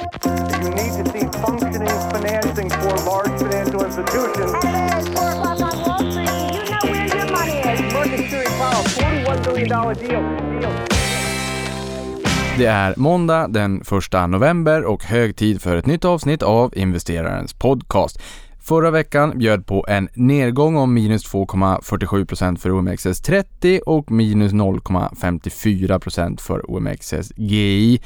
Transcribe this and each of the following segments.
You need to see functioning financing for large financial institutions. Hello, it's 4 o'clock on Wall Street. You know where your money is. Market Security Powell, $41 billion deal. deal. Det är måndag den 1 november och hög tid för ett nytt avsnitt av Investerarens podcast. Förra veckan bjöd på en nedgång om minus 2,47% för OMXS30 och minus 0,54% för OMXS-GI.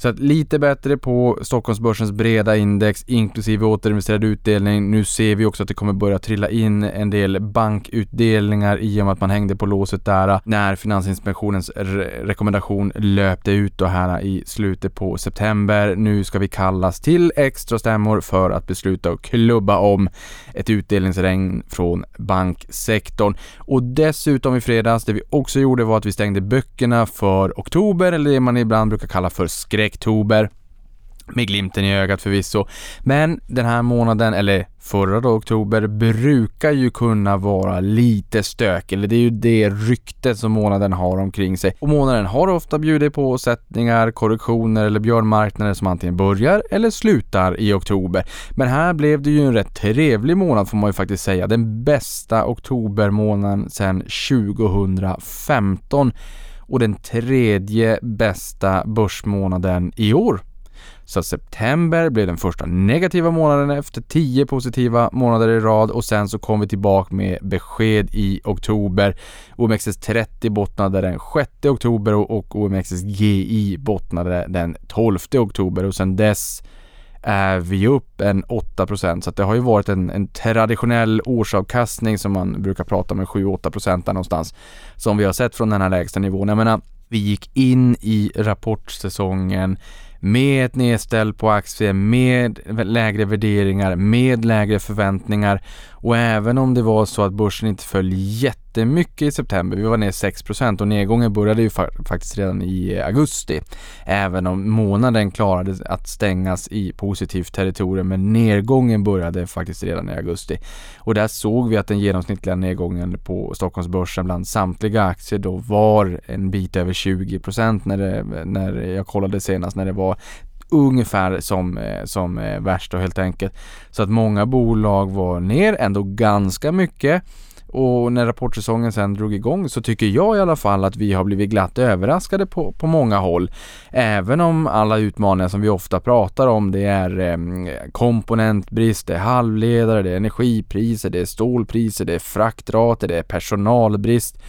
Så att lite bättre på Stockholmsbörsens breda index inklusive återinvesterad utdelning. Nu ser vi också att det kommer börja trilla in en del bankutdelningar i och med att man hängde på låset där äh, när Finansinspektionens re rekommendation löpte ut då här äh, i slutet på september. Nu ska vi kallas till extra stämmor för att besluta och klubba om ett utdelningsregn från banksektorn. Och dessutom i fredags, det vi också gjorde var att vi stängde böckerna för oktober eller det man ibland brukar kalla för skräck oktober. Med glimten i ögat förvisso. Men den här månaden, eller förra då, oktober, brukar ju kunna vara lite stök. Eller det är ju det ryktet som månaden har omkring sig. Och månaden har ofta bjudit på sättningar, korrektioner eller björnmarknader som antingen börjar eller slutar i oktober. Men här blev det ju en rätt trevlig månad får man ju faktiskt säga. Den bästa oktobermånaden sedan 2015 och den tredje bästa börsmånaden i år. Så september blev den första negativa månaden efter 10 positiva månader i rad och sen så kom vi tillbaka med besked i oktober. OMXS30 bottnade den 6 oktober och OMXS-GI bottnade den 12 oktober och sen dess vi upp en 8% så att det har ju varit en, en traditionell årsavkastning som man brukar prata om, 7-8 där någonstans, som vi har sett från den här lägsta nivån. Jag menar, vi gick in i rapportsäsongen med ett nedställ på aktier, med lägre värderingar, med lägre förväntningar och även om det var så att börsen inte föll jättemycket i september, vi var ner 6 och nedgången började ju fa faktiskt redan i augusti. Även om månaden klarade att stängas i positivt territorium, men nedgången började faktiskt redan i augusti. Och där såg vi att den genomsnittliga nedgången på Stockholmsbörsen bland samtliga aktier då var en bit över 20 när, det, när jag kollade senast när det var ungefär som, eh, som eh, värst då helt enkelt. Så att många bolag var ner ändå ganska mycket. Och när rapportsäsongen sen drog igång så tycker jag i alla fall att vi har blivit glatt överraskade på, på många håll. Även om alla utmaningar som vi ofta pratar om det är eh, komponentbrist, det är halvledare, det är energipriser, det är stålpriser, det är fraktrater, det är personalbrist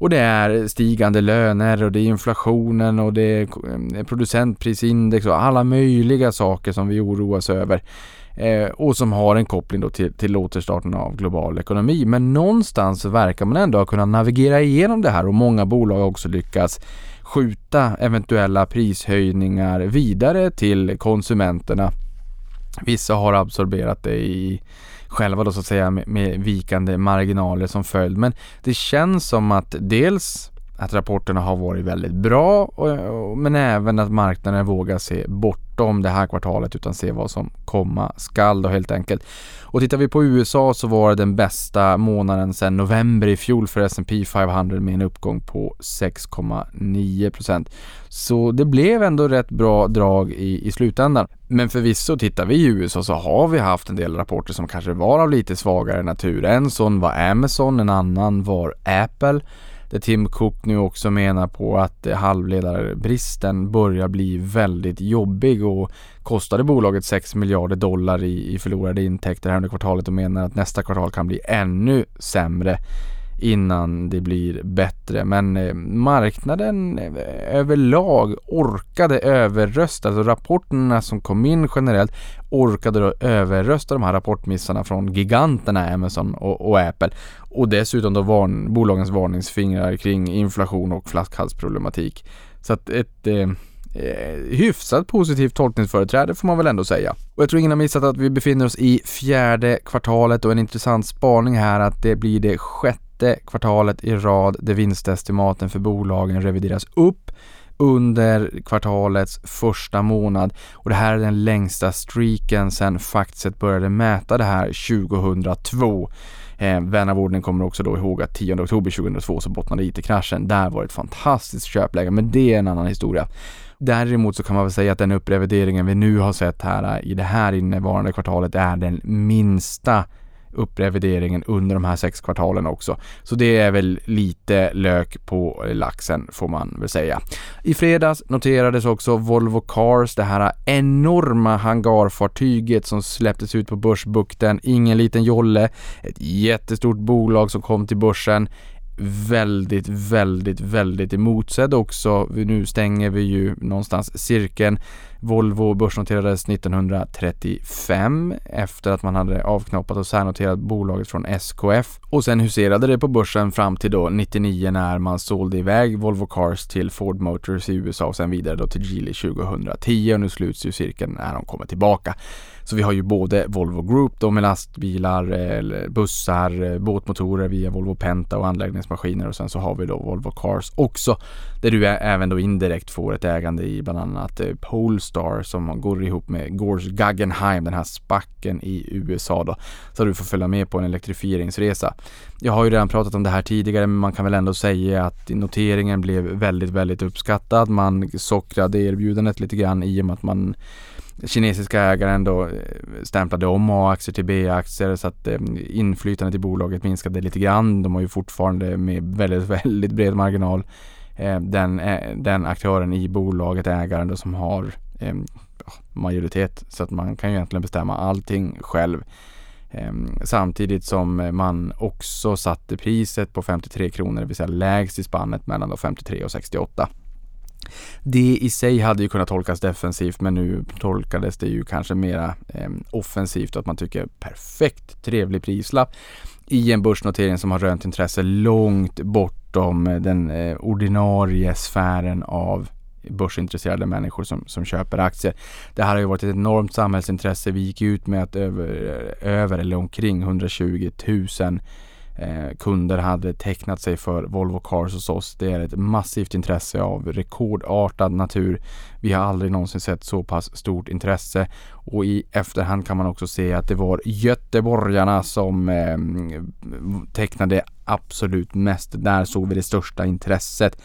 och det är stigande löner och det är inflationen och mm, det är producentprisindex och alla möjliga saker som vi oroas över. Eh, och som har en koppling då till, till återstarten av global ekonomi. Men någonstans verkar man ändå ha kunnat navigera igenom det här och många bolag har också lyckats skjuta eventuella prishöjningar vidare till konsumenterna. Vissa har absorberat det i själva då så att säga med, med vikande marginaler som följd. Men det känns som att dels att rapporterna har varit väldigt bra och, och, men även att marknaden vågar se bortom det här kvartalet utan se vad som komma skall då helt enkelt. Och tittar vi på USA så var det den bästa månaden sedan november i fjol för S&P 500 med en uppgång på 6,9%. Så det blev ändå rätt bra drag i, i slutändan. Men förvisso tittar vi i USA så har vi haft en del rapporter som kanske var av lite svagare natur. En sån var Amazon, en annan var Apple där Tim Cook nu också menar på att eh, halvledarbristen börjar bli väldigt jobbig och kostade bolaget 6 miljarder dollar i, i förlorade intäkter här under kvartalet och menar att nästa kvartal kan bli ännu sämre innan det blir bättre. Men eh, marknaden eh, överlag orkade överrösta, alltså rapporterna som kom in generellt orkade då överrösta de här rapportmissarna från giganterna Amazon och, och Apple. Och dessutom då varn, bolagens varningsfingrar kring inflation och flaskhalsproblematik. Så att ett eh, eh, hyfsat positivt tolkningsföreträde får man väl ändå säga. Och jag tror ingen har missat att vi befinner oss i fjärde kvartalet och en intressant spaning här att det blir det sjätte sjätte kvartalet i rad där vinstestimaten för bolagen revideras upp under kvartalets första månad och det här är den längsta streaken sedan Factset började mäta det här 2002. Eh, vän av ordning kommer också då ihåg att 10 oktober 2002 så bottnade IT-kraschen. Där var det ett fantastiskt köpläge, men det är en annan historia. Däremot så kan man väl säga att den upprevideringen vi nu har sett här eh, i det här innevarande kvartalet är den minsta upprevideringen under de här sex kvartalen också. Så det är väl lite lök på laxen får man väl säga. I fredags noterades också Volvo Cars, det här enorma hangarfartyget som släpptes ut på Börsbukten. Ingen liten jolle, ett jättestort bolag som kom till börsen väldigt, väldigt, väldigt emotsedd också. Nu stänger vi ju någonstans cirkeln. Volvo börsnoterades 1935 efter att man hade avknoppat och särnoterat bolaget från SKF och sen huserade det på börsen fram till då 99 när man sålde iväg Volvo Cars till Ford Motors i USA och sen vidare då till Geely 2010 och nu sluts ju cirkeln när de kommer tillbaka. Så vi har ju både Volvo Group då med lastbilar, eh, bussar, eh, båtmotorer via Volvo Penta och anläggningsmaskiner och sen så har vi då Volvo Cars också där du även då indirekt får ett ägande i bland annat eh, Polestar som går ihop med Gors Guggenheim, den här spacken i USA då. Så du får följa med på en elektrifieringsresa. Jag har ju redan pratat om det här tidigare men man kan väl ändå säga att noteringen blev väldigt, väldigt uppskattad. Man sockrade erbjudandet lite grann i och med att man kinesiska ägaren då eh, stämplade om A-aktier till B-aktier så att eh, inflytandet i bolaget minskade lite grann. De har ju fortfarande med väldigt, väldigt bred marginal eh, den, den aktören i bolaget, ägaren då, som har majoritet så att man kan ju egentligen bestämma allting själv. Ehm, samtidigt som man också satte priset på 53 kronor, det vill säga lägst i spannet mellan 53 och 68. Det i sig hade ju kunnat tolkas defensivt men nu tolkades det ju kanske mera eh, offensivt att man tycker perfekt trevlig prislapp i en börsnotering som har rönt intresse långt bortom eh, den eh, ordinarie sfären av börsintresserade människor som, som köper aktier. Det här har ju varit ett enormt samhällsintresse. Vi gick ut med att över, eh, över eller omkring 120 000 eh, kunder hade tecknat sig för Volvo Cars hos oss. Det är ett massivt intresse av rekordartad natur. Vi har aldrig någonsin sett så pass stort intresse och i efterhand kan man också se att det var göteborgarna som eh, tecknade absolut mest. Där såg vi det största intresset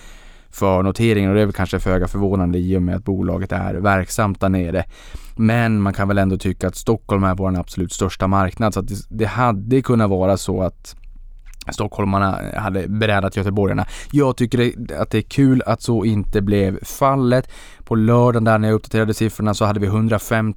för noteringen och det är väl kanske föga förvånande i och med att bolaget är verksamt där nere. Men man kan väl ändå tycka att Stockholm är vår absolut största marknad så att det, det hade kunnat vara så att stockholmarna hade brädat göteborgarna. Jag tycker att det är kul att så inte blev fallet. På lördagen där när jag uppdaterade siffrorna så hade vi 105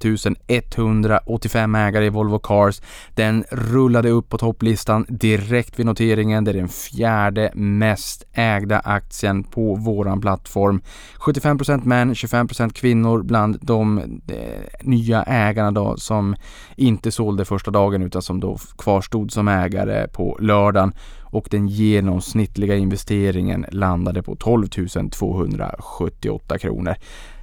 185 ägare i Volvo Cars. Den rullade upp på topplistan direkt vid noteringen. Det är den fjärde mest ägda aktien på våran plattform. 75% män, 25% kvinnor bland de eh, nya ägarna då som inte sålde första dagen utan som då kvarstod som ägare på lördagen och den genomsnittliga investeringen landade på 12 278 kronor.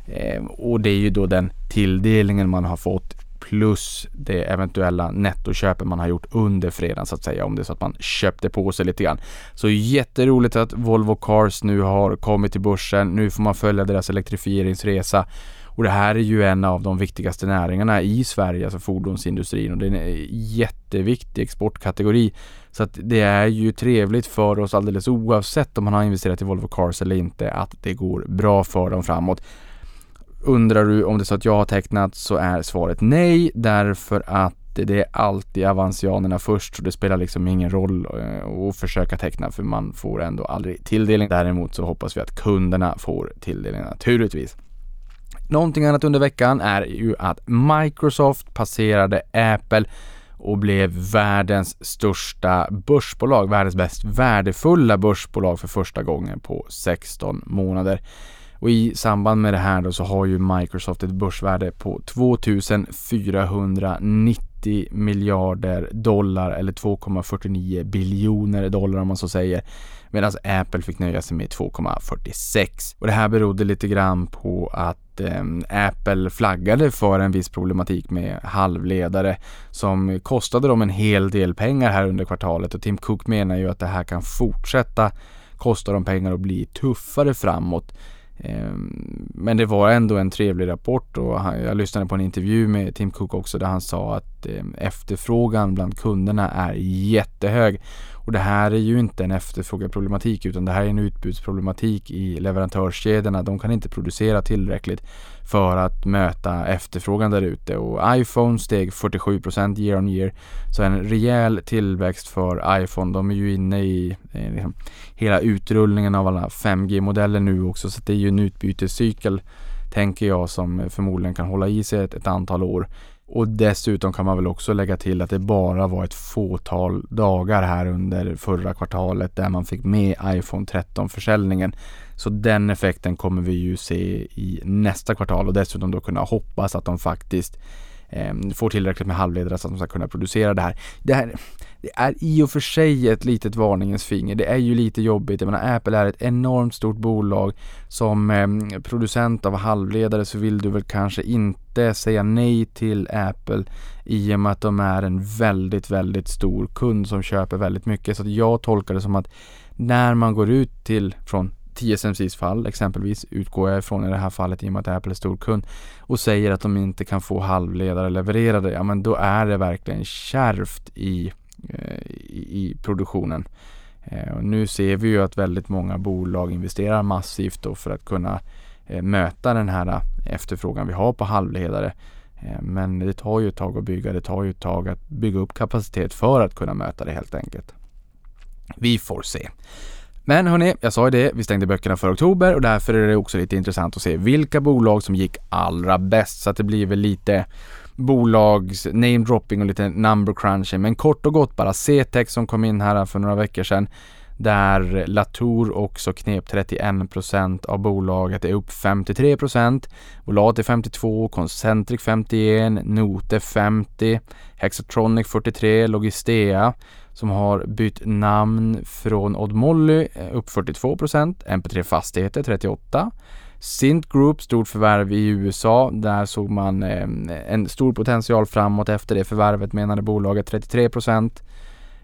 Ehm, och det är ju då den tilldelningen man har fått plus det eventuella nettoköpet man har gjort under fredagen så att säga om det är så att man köpte på sig lite grann. Så jätteroligt att Volvo Cars nu har kommit till börsen. Nu får man följa deras elektrifieringsresa och det här är ju en av de viktigaste näringarna i Sverige, alltså fordonsindustrin och det är en jätteviktig exportkategori. Så att det är ju trevligt för oss alldeles oavsett om man har investerat i Volvo Cars eller inte att det går bra för dem framåt. Undrar du om det är så att jag har tecknat så är svaret nej därför att det är alltid avancianerna först så det spelar liksom ingen roll eh, att försöka teckna för man får ändå aldrig tilldelning. Däremot så hoppas vi att kunderna får tilldelning naturligtvis. Någonting annat under veckan är ju att Microsoft passerade Apple och blev världens största börsbolag, världens mest värdefulla börsbolag för första gången på 16 månader. Och i samband med det här då så har ju Microsoft ett börsvärde på 2490 miljarder dollar eller 2,49 biljoner dollar om man så säger. Medan Apple fick nöja sig med 2,46. Och det här berodde lite grann på att eh, Apple flaggade för en viss problematik med halvledare som kostade dem en hel del pengar här under kvartalet och Tim Cook menar ju att det här kan fortsätta kosta dem pengar och bli tuffare framåt. Ehm, men det var ändå en trevlig rapport och jag lyssnade på en intervju med Tim Cook också där han sa att ehm, efterfrågan bland kunderna är jättehög. Och det här är ju inte en efterfrågeproblematik utan det här är en utbudsproblematik i leverantörskedjorna. De kan inte producera tillräckligt för att möta efterfrågan där ute och iPhone steg 47% year on year. Så en rejäl tillväxt för iPhone. De är ju inne i eh, liksom, hela utrullningen av alla 5G-modeller nu också så det är ju en utbytescykel tänker jag som förmodligen kan hålla i sig ett, ett antal år. Och dessutom kan man väl också lägga till att det bara var ett fåtal dagar här under förra kvartalet där man fick med iPhone 13-försäljningen. Så den effekten kommer vi ju se i nästa kvartal och dessutom då kunna hoppas att de faktiskt eh, får tillräckligt med halvledare så att de ska kunna producera det här. Det här det är i och för sig ett litet varningens finger. Det är ju lite jobbigt. Jag menar, Apple är ett enormt stort bolag. Som eh, producent av halvledare så vill du väl kanske inte säga nej till Apple i och med att de är en väldigt, väldigt stor kund som köper väldigt mycket. Så att jag tolkar det som att när man går ut till från TSMCs fall exempelvis utgår jag ifrån i det här fallet i och med att Apple är stor kund och säger att de inte kan få halvledare levererade, ja men då är det verkligen kärvt i Eh, i, i produktionen. Eh, och nu ser vi ju att väldigt många bolag investerar massivt då för att kunna eh, möta den här efterfrågan vi har på halvledare. Men det tar ju ett tag att bygga, det tar ju ett tag att bygga upp kapacitet för att kunna möta det helt enkelt. Vi får se. Men hörni, jag sa ju det, vi stängde böckerna för oktober och därför är det också lite intressant att se vilka bolag som gick allra bäst. Så att det blir väl lite bolags namedropping och lite number crunching. Men kort och gott bara CTEX som kom in här för några veckor sedan där Latour också knep 31% av bolaget är upp 53%. Volat är 52, Concentric 51, Note 50, Hexatronic 43, Logistea som har bytt namn från Odd Molly eh, upp 42%, MP3 Fastigheter 38 Sint Group, stort förvärv i USA. Där såg man eh, en stor potential framåt efter det förvärvet menade bolaget 33 procent.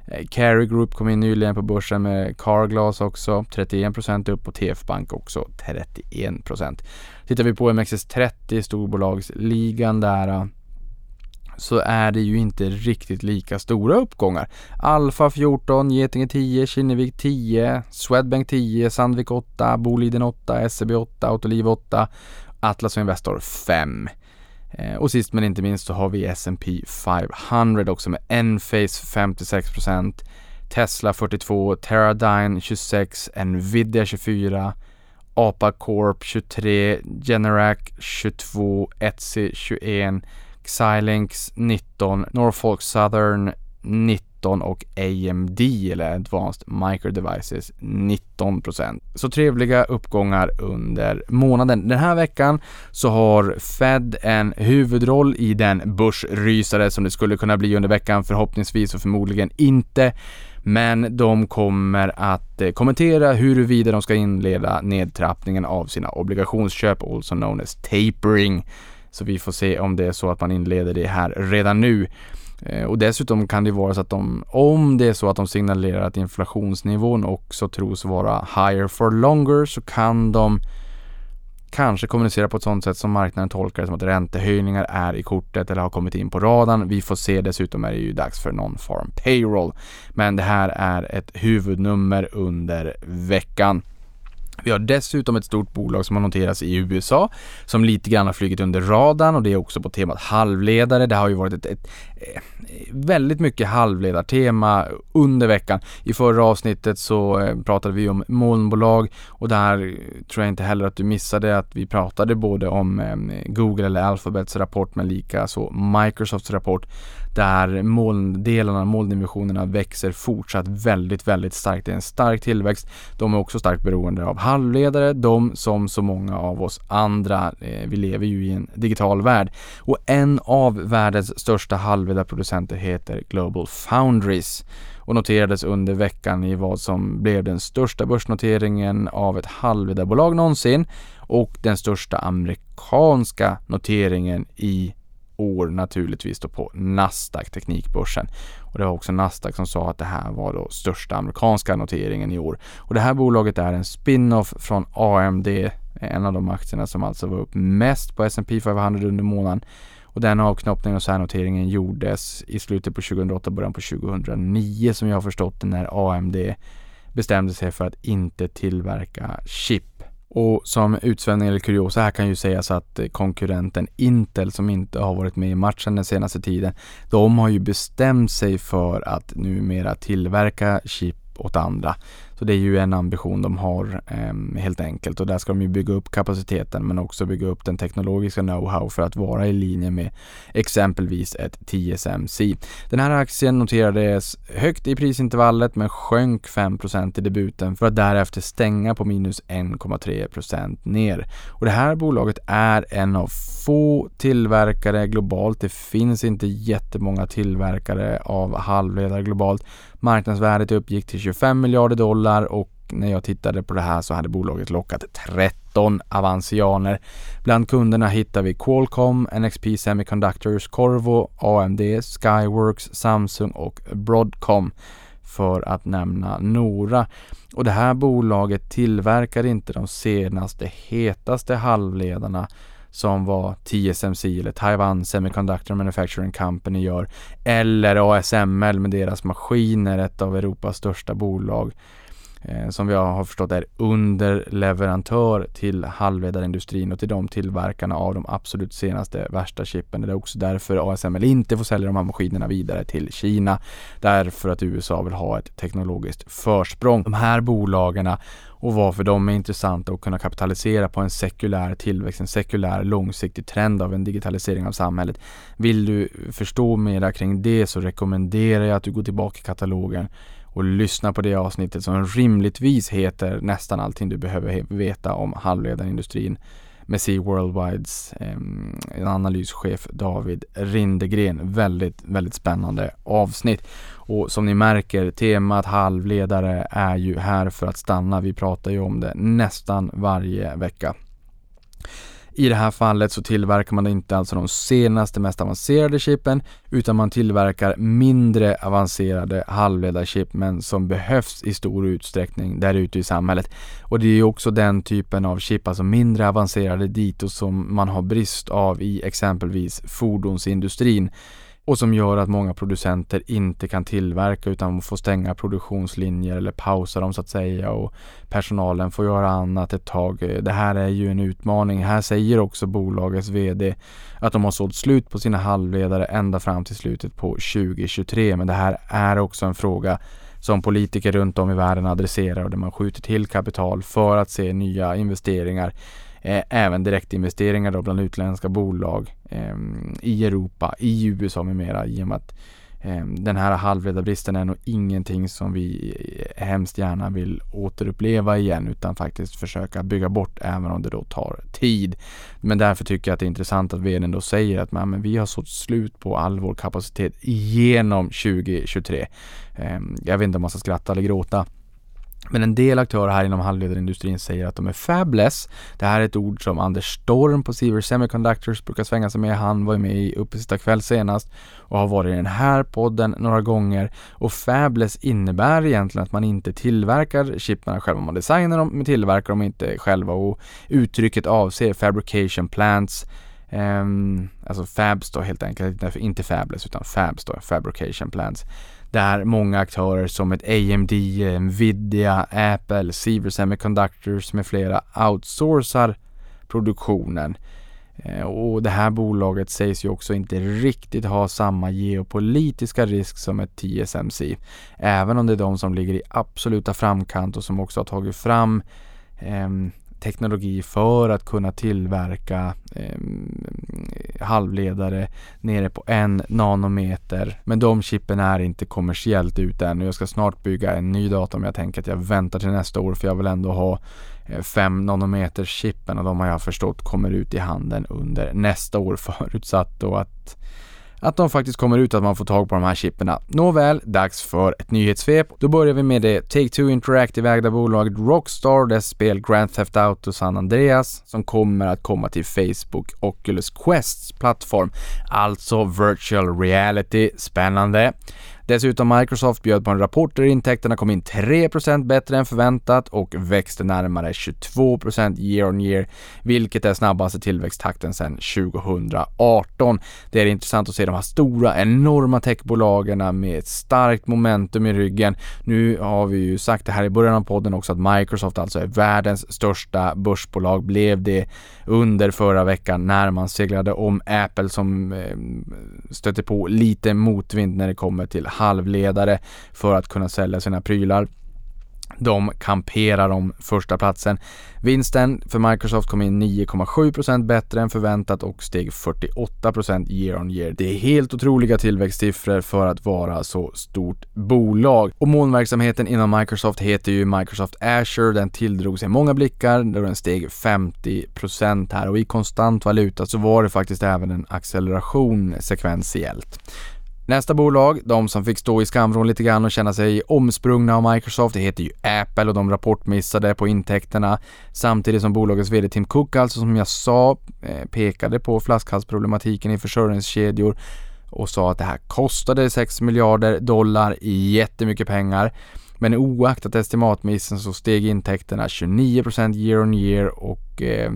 Eh, Carry Group kom in nyligen på börsen med Carglass också 31 procent upp och TF Bank också 31 procent. Tittar vi på MXS30 storbolagsligan där så är det ju inte riktigt lika stora uppgångar. Alfa 14, Getinge 10, Kinnevik 10, Swedbank 10, Sandvik 8, Boliden 8, SEB 8, Autoliv 8, Atlas och Investor 5. Eh, och sist men inte minst så har vi S&P 500 också med Enphase 56%, Tesla 42, Teradyne 26, Nvidia 24, APA Corp 23, Generac 22, Etsy 21, Xilinx 19, Norfolk Southern 19 och AMD eller Advanced Micro Devices 19% Så trevliga uppgångar under månaden. Den här veckan så har Fed en huvudroll i den börsrysare som det skulle kunna bli under veckan förhoppningsvis och förmodligen inte. Men de kommer att eh, kommentera huruvida de ska inleda nedtrappningen av sina obligationsköp, also known as tapering. Så vi får se om det är så att man inleder det här redan nu. Eh, och dessutom kan det vara så att de, om det är så att de signalerar att inflationsnivån också tros vara higher for longer så kan de kanske kommunicera på ett sådant sätt som marknaden tolkar det som att räntehöjningar är i kortet eller har kommit in på radarn. Vi får se. Dessutom är det ju dags för non-farm payroll. Men det här är ett huvudnummer under veckan. Vi har dessutom ett stort bolag som har noterats i USA som lite grann har flugit under radarn och det är också på temat halvledare. Det har ju varit ett, ett, ett väldigt mycket halvledartema under veckan. I förra avsnittet så eh, pratade vi om molnbolag och där tror jag inte heller att du missade att vi pratade både om eh, Google eller Alphabets rapport men lika så Microsofts rapport där molndelarna, molndivisionerna växer fortsatt väldigt, väldigt starkt. Det är en stark tillväxt. De är också starkt beroende av halvledare, de som så många av oss andra. Eh, vi lever ju i en digital värld och en av världens största halvledarproducenter heter Global Foundries och noterades under veckan i vad som blev den största börsnoteringen av ett halvledarbolag någonsin och den största amerikanska noteringen i år naturligtvis då på Nasdaq Teknikbörsen. Och det var också Nasdaq som sa att det här var då största amerikanska noteringen i år. Och det här bolaget är en spin-off från AMD en av de aktierna som alltså var upp mest på S&P 500 under månaden. Och den avknoppningen och särnoteringen gjordes i slutet på 2008, början på 2009 som jag har förstått det när AMD bestämde sig för att inte tillverka chip. Och som utsvävning eller kuriosa här kan ju sägas att eh, konkurrenten Intel som inte har varit med i matchen den senaste tiden, de har ju bestämt sig för att numera tillverka chip åt andra. Så det är ju en ambition de har eh, helt enkelt och där ska de ju bygga upp kapaciteten men också bygga upp den teknologiska know-how för att vara i linje med exempelvis ett TSMC. Den här aktien noterades högt i prisintervallet men sjönk 5% i debuten för att därefter stänga på minus 1,3% ner. Och det här bolaget är en av få tillverkare globalt. Det finns inte jättemånga tillverkare av halvledare globalt. Marknadsvärdet uppgick till 25 miljarder dollar och när jag tittade på det här så hade bolaget lockat 13 avansianer. Bland kunderna hittar vi Qualcomm, NXP Semiconductors, Corvo, AMD, Skyworks, Samsung och Broadcom för att nämna några. Och det här bolaget tillverkar inte de senaste hetaste halvledarna som var TSMC eller Taiwan Semiconductor Manufacturing Company gör eller ASML med deras maskiner, ett av Europas största bolag Eh, som vi har förstått är underleverantör till halvledarindustrin och till de tillverkarna av de absolut senaste värsta chippen. Det är också därför ASML inte får sälja de här maskinerna vidare till Kina. Därför att USA vill ha ett teknologiskt försprång. De här bolagen och varför de är intressanta att kunna kapitalisera på en sekulär tillväxt, en sekulär långsiktig trend av en digitalisering av samhället. Vill du förstå mera kring det så rekommenderar jag att du går tillbaka i katalogen och lyssna på det avsnittet som rimligtvis heter nästan allting du behöver veta om halvledarindustrin med Sea Worldwides eh, analyschef David Rindegren. Väldigt, väldigt spännande avsnitt. Och som ni märker, temat halvledare är ju här för att stanna. Vi pratar ju om det nästan varje vecka. I det här fallet så tillverkar man inte alltså de senaste mest avancerade chippen utan man tillverkar mindre avancerade halvledarchip men som behövs i stor utsträckning där ute i samhället. Och det är ju också den typen av chip, alltså mindre avancerade dito som man har brist av i exempelvis fordonsindustrin och som gör att många producenter inte kan tillverka utan får stänga produktionslinjer eller pausa dem så att säga och personalen får göra annat ett tag. Det här är ju en utmaning. Här säger också bolagets VD att de har sålt slut på sina halvledare ända fram till slutet på 2023 men det här är också en fråga som politiker runt om i världen adresserar och där man skjuter till kapital för att se nya investeringar eh, även direktinvesteringar då bland utländska bolag eh, i Europa, i USA med mera i och med att eh, den här halvledarbristen är nog ingenting som vi eh, hemskt gärna vill återuppleva igen utan faktiskt försöka bygga bort även om det då tar tid. Men därför tycker jag att det är intressant att vdn då säger att men, vi har sått slut på all vår kapacitet genom 2023. Ehm, jag vet inte om man ska skratta eller gråta. Men en del aktörer här inom halvledarindustrin säger att de är fabless. Det här är ett ord som Anders Storm på Siever Semiconductors brukar svänga sig med. Han var ju med i Uppe kväll senast och har varit i den här podden några gånger. Och fabless innebär egentligen att man inte tillverkar chippen själva. Man designar dem men tillverkar dem inte själva och uttrycket avser fabrication plants Um, alltså fabs då helt enkelt, inte fabless utan fabs då, fabrication plants där många aktörer som ett AMD, Nvidia, Apple, Siever Semiconductors med flera outsourcar produktionen. Eh, och det här bolaget sägs ju också inte riktigt ha samma geopolitiska risk som ett TSMC. Även om det är de som ligger i absoluta framkant och som också har tagit fram eh, teknologi för att kunna tillverka eh, halvledare nere på en nanometer. Men de chippen är inte kommersiellt ute än och jag ska snart bygga en ny dator men jag tänker att jag väntar till nästa år för jag vill ändå ha eh, 5 nanometer-chippen och de har jag förstått kommer ut i handeln under nästa år förutsatt då att att de faktiskt kommer ut att man får tag på de här chippen. Nåväl, dags för ett nyhetssvep. Då börjar vi med det Take-Two Interactive-ägda bolaget Rockstar, dess spel Grand Theft Auto San Andreas, som kommer att komma till Facebook Oculus Quests plattform, alltså virtual reality. Spännande. Dessutom Microsoft bjöd på en rapport där intäkterna kom in 3% bättre än förväntat och växte närmare 22% year on year, vilket är snabbaste tillväxttakten sedan 2018. Det är intressant att se de här stora, enorma techbolagen med ett starkt momentum i ryggen. Nu har vi ju sagt det här i början av podden också att Microsoft alltså är världens största börsbolag, blev det under förra veckan när man seglade om Apple som eh, stötte på lite motvind när det kommer till halvledare för att kunna sälja sina prylar. De kamperar om första platsen. Vinsten för Microsoft kom in 9,7% bättre än förväntat och steg 48% year on year. Det är helt otroliga tillväxtsiffror för att vara så stort bolag. Och molnverksamheten inom Microsoft heter ju Microsoft Azure. Den tilldrog sig många blickar då den steg 50% här och i konstant valuta så var det faktiskt även en acceleration sekventiellt. Nästa bolag, de som fick stå i skamvrån lite grann och känna sig omsprungna av Microsoft, det heter ju Apple och de rapportmissade på intäkterna. Samtidigt som bolagets VD Tim Cook, alltså som jag sa, eh, pekade på flaskhalsproblematiken i försörjningskedjor och sa att det här kostade 6 miljarder dollar, jättemycket pengar. Men oaktat estimatmissen så steg intäkterna 29% year on year och eh,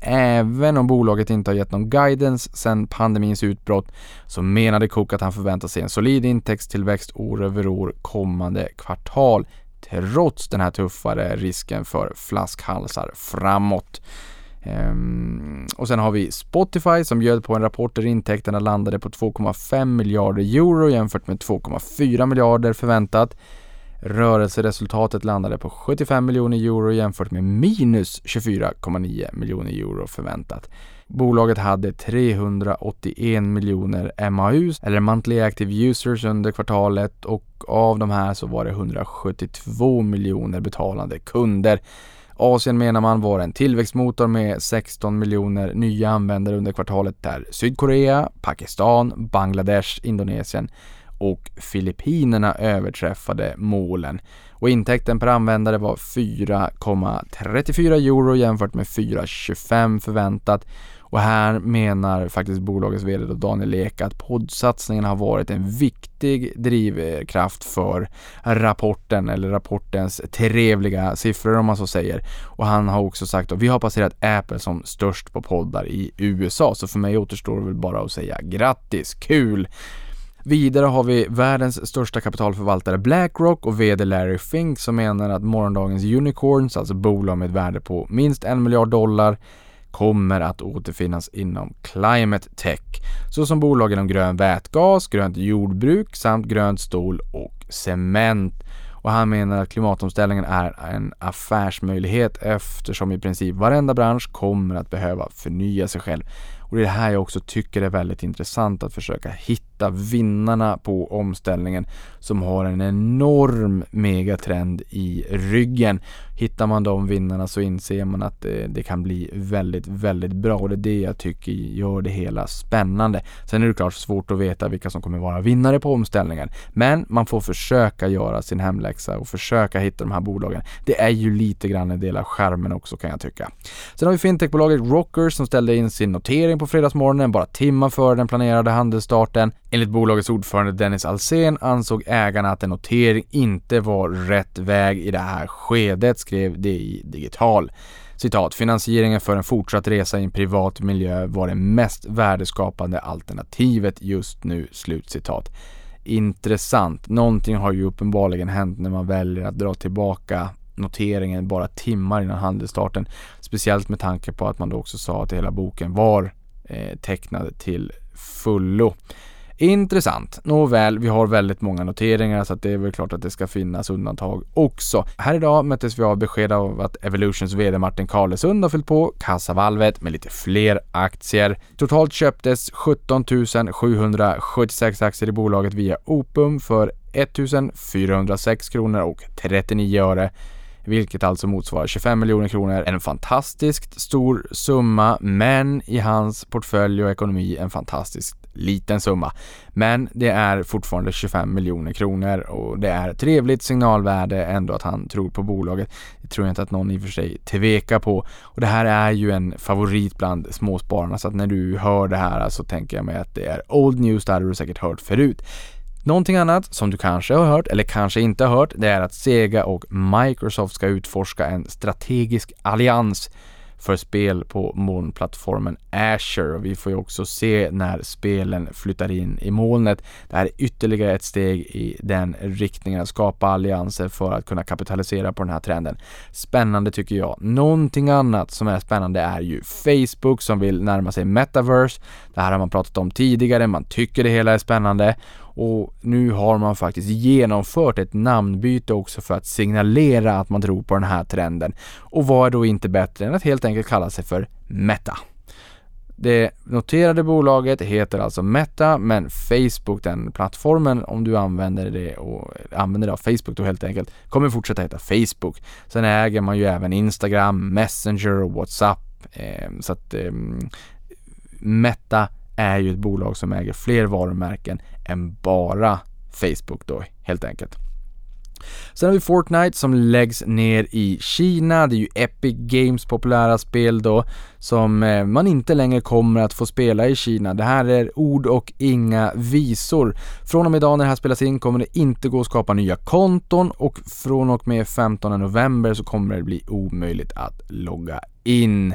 även om bolaget inte har gett någon guidance sedan pandemins utbrott så menade Cook att han förväntar sig en solid intäktstillväxt år över år kommande kvartal trots den här tuffare risken för flaskhalsar framåt. Um, och sen har vi Spotify som bjöd på en rapport där intäkterna landade på 2,5 miljarder euro jämfört med 2,4 miljarder förväntat. Rörelseresultatet landade på 75 miljoner euro jämfört med minus 24,9 miljoner euro förväntat. Bolaget hade 381 miljoner MAUs, eller Monthly Active Users, under kvartalet och av de här så var det 172 miljoner betalande kunder. Asien menar man var en tillväxtmotor med 16 miljoner nya användare under kvartalet där Sydkorea, Pakistan, Bangladesh, Indonesien och Filippinerna överträffade målen. Och intäkten per användare var 4,34 euro jämfört med 4,25 förväntat. Och här menar faktiskt bolagets VD då Daniel Ek att poddsatsningen har varit en viktig drivkraft för rapporten eller rapportens trevliga siffror om man så säger. Och han har också sagt att vi har passerat Apple som störst på poddar i USA så för mig återstår väl bara att säga grattis, kul! Vidare har vi världens största kapitalförvaltare Blackrock och VD Larry Fink som menar att morgondagens unicorns, alltså bolag med ett värde på minst en miljard dollar, kommer att återfinnas inom climate tech, såsom bolag inom grön vätgas, grönt jordbruk samt grönt stål och cement. Och han menar att klimatomställningen är en affärsmöjlighet eftersom i princip varenda bransch kommer att behöva förnya sig själv. Och det är det här jag också tycker är väldigt intressant att försöka hitta vinnarna på omställningen som har en enorm megatrend i ryggen. Hittar man de vinnarna så inser man att det, det, kan bli väldigt, väldigt bra och det är det jag tycker gör det hela spännande. Sen är det klart svårt att veta vilka som kommer vara vinnare på omställningen. Men man får försöka göra sin hemläxa och försöka hitta de här bolagen. Det är ju lite grann en del av skärmen också kan jag tycka. Sen har vi fintechbolaget Rocker som ställde in sin notering på fredagsmorgonen bara timmar före den planerade handelsstarten. Enligt bolagets ordförande Dennis Alsen ansåg ägarna att en notering inte var rätt väg i det här skedet, skrev DI Digital. Citat, finansieringen för en fortsatt resa i en privat miljö var det mest värdeskapande alternativet just nu. Slutcitat. Intressant. Någonting har ju uppenbarligen hänt när man väljer att dra tillbaka noteringen bara timmar innan handelsstarten. Speciellt med tanke på att man då också sa att hela boken var eh, tecknad till fullo. Intressant. Nåväl, vi har väldigt många noteringar så att det är väl klart att det ska finnas undantag också. Här idag möttes vi av besked av att Evolutions VD Martin Karlesund har fyllt på kassavalvet med lite fler aktier. Totalt köptes 17 776 aktier i bolaget via Opum för 1406 kronor och 39 öre vilket alltså motsvarar 25 miljoner kronor. En fantastiskt stor summa, men i hans portfölj och ekonomi en fantastiskt liten summa. Men det är fortfarande 25 miljoner kronor och det är trevligt signalvärde ändå att han tror på bolaget. Det tror jag inte att någon i och för sig tvekar på. Och det här är ju en favorit bland småspararna så att när du hör det här så tänker jag mig att det är old news, det hade du säkert hört förut. Någonting annat som du kanske har hört eller kanske inte har hört, det är att Sega och Microsoft ska utforska en strategisk allians för spel på molnplattformen Azure och vi får ju också se när spelen flyttar in i molnet. Det här är ytterligare ett steg i den riktningen att skapa allianser för att kunna kapitalisera på den här trenden. Spännande tycker jag. Någonting annat som är spännande är ju Facebook som vill närma sig metaverse. Det här har man pratat om tidigare, man tycker det hela är spännande och nu har man faktiskt genomfört ett namnbyte också för att signalera att man tror på den här trenden. Och vad är då inte bättre än att helt enkelt kalla sig för Meta. Det noterade bolaget heter alltså Meta, men Facebook, den plattformen, om du använder det och använder det av Facebook då helt enkelt, kommer fortsätta heta Facebook. Sen äger man ju även Instagram, Messenger och WhatsApp. Eh, så att eh, Meta är ju ett bolag som äger fler varumärken än bara Facebook då helt enkelt. Sen har vi Fortnite som läggs ner i Kina. Det är ju Epic Games populära spel då som eh, man inte längre kommer att få spela i Kina. Det här är ord och inga visor. Från och med idag när det här spelas in kommer det inte gå att skapa nya konton och från och med 15 november så kommer det bli omöjligt att logga in.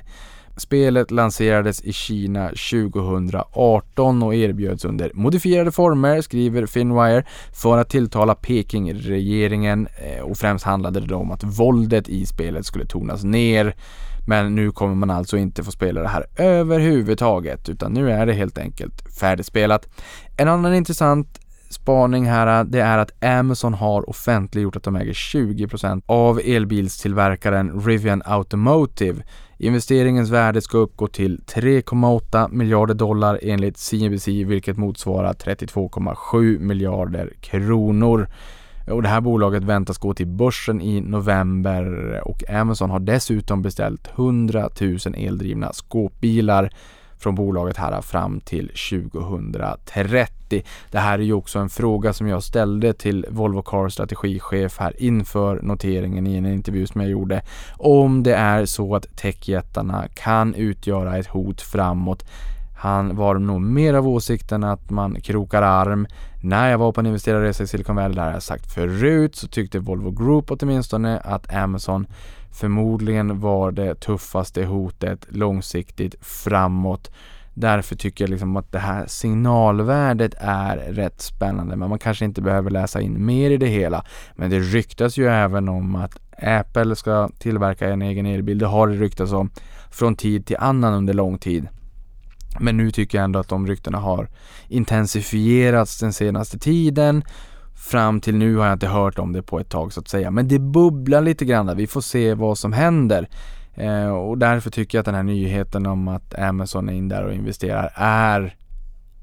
Spelet lanserades i Kina 2018 och erbjöds under modifierade former, skriver Finwire, för att tilltala Peking-regeringen eh, och främst handlade det om att våldet i spelet skulle tonas ner. Men nu kommer man alltså inte få spela det här överhuvudtaget utan nu är det helt enkelt färdigspelat. En annan intressant spaning här, äh, det är att Amazon har offentliggjort att de äger 20% av elbilstillverkaren Rivian Automotive Investeringens värde ska uppgå till 3,8 miljarder dollar enligt CNBC vilket motsvarar 32,7 miljarder kronor. Och det här bolaget väntas gå till börsen i november och Amazon har dessutom beställt 100 000 eldrivna skåpbilar från bolaget här fram till 2030. Det här är ju också en fråga som jag ställde till Volvo Cars strategichef här inför noteringen i en intervju som jag gjorde. Om det är så att techjättarna kan utgöra ett hot framåt han var nog mer av åsikten att man krokar arm. När jag var på en investerarresa i Silicon Valley, där jag sagt förut, så tyckte Volvo Group åtminstone att Amazon förmodligen var det tuffaste hotet långsiktigt framåt. Därför tycker jag liksom att det här signalvärdet är rätt spännande men man kanske inte behöver läsa in mer i det hela. Men det ryktas ju även om att Apple ska tillverka en egen elbil. Det har det ryktats om från tid till annan under lång tid. Men nu tycker jag ändå att de ryktena har intensifierats den senaste tiden. Fram till nu har jag inte hört om det på ett tag så att säga. Men det bubblar lite grann. där. Vi får se vad som händer. Eh, och därför tycker jag att den här nyheten om att Amazon är in där och investerar är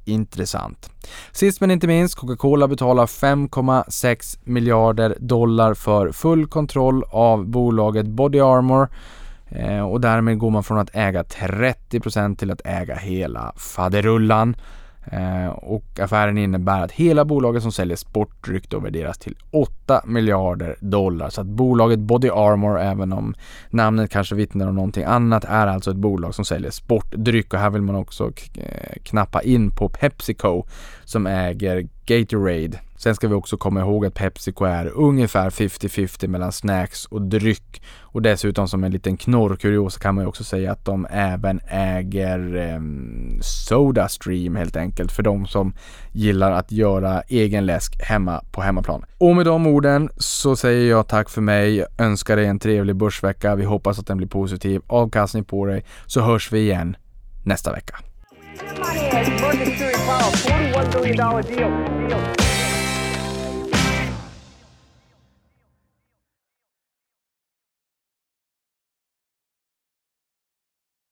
intressant. Sist men inte minst, Coca-Cola betalar 5,6 miljarder dollar för full kontroll av bolaget Body Armor eh, och därmed går man från att äga 30% till att äga hela faderullan. Eh, och affären innebär att hela bolaget som säljer sportdryck då värderas till 8 miljarder dollar. Så att bolaget Body Armor, även om namnet kanske vittnar om någonting annat, är alltså ett bolag som säljer sportdryck och här vill man också eh, knappa in på Pepsico som äger Gatorade. Sen ska vi också komma ihåg att Pepsico är ungefär 50-50 mellan snacks och dryck. Och dessutom som en liten knorrkuriosa kan man ju också säga att de även äger eh, Sodastream helt enkelt för de som gillar att göra egen läsk hemma på hemmaplan. Och med de orden så säger jag tack för mig, önskar dig en trevlig börsvecka. Vi hoppas att den blir positiv. Avkastning på dig så hörs vi igen nästa vecka. Market Security Power, $41 billion deal. deal.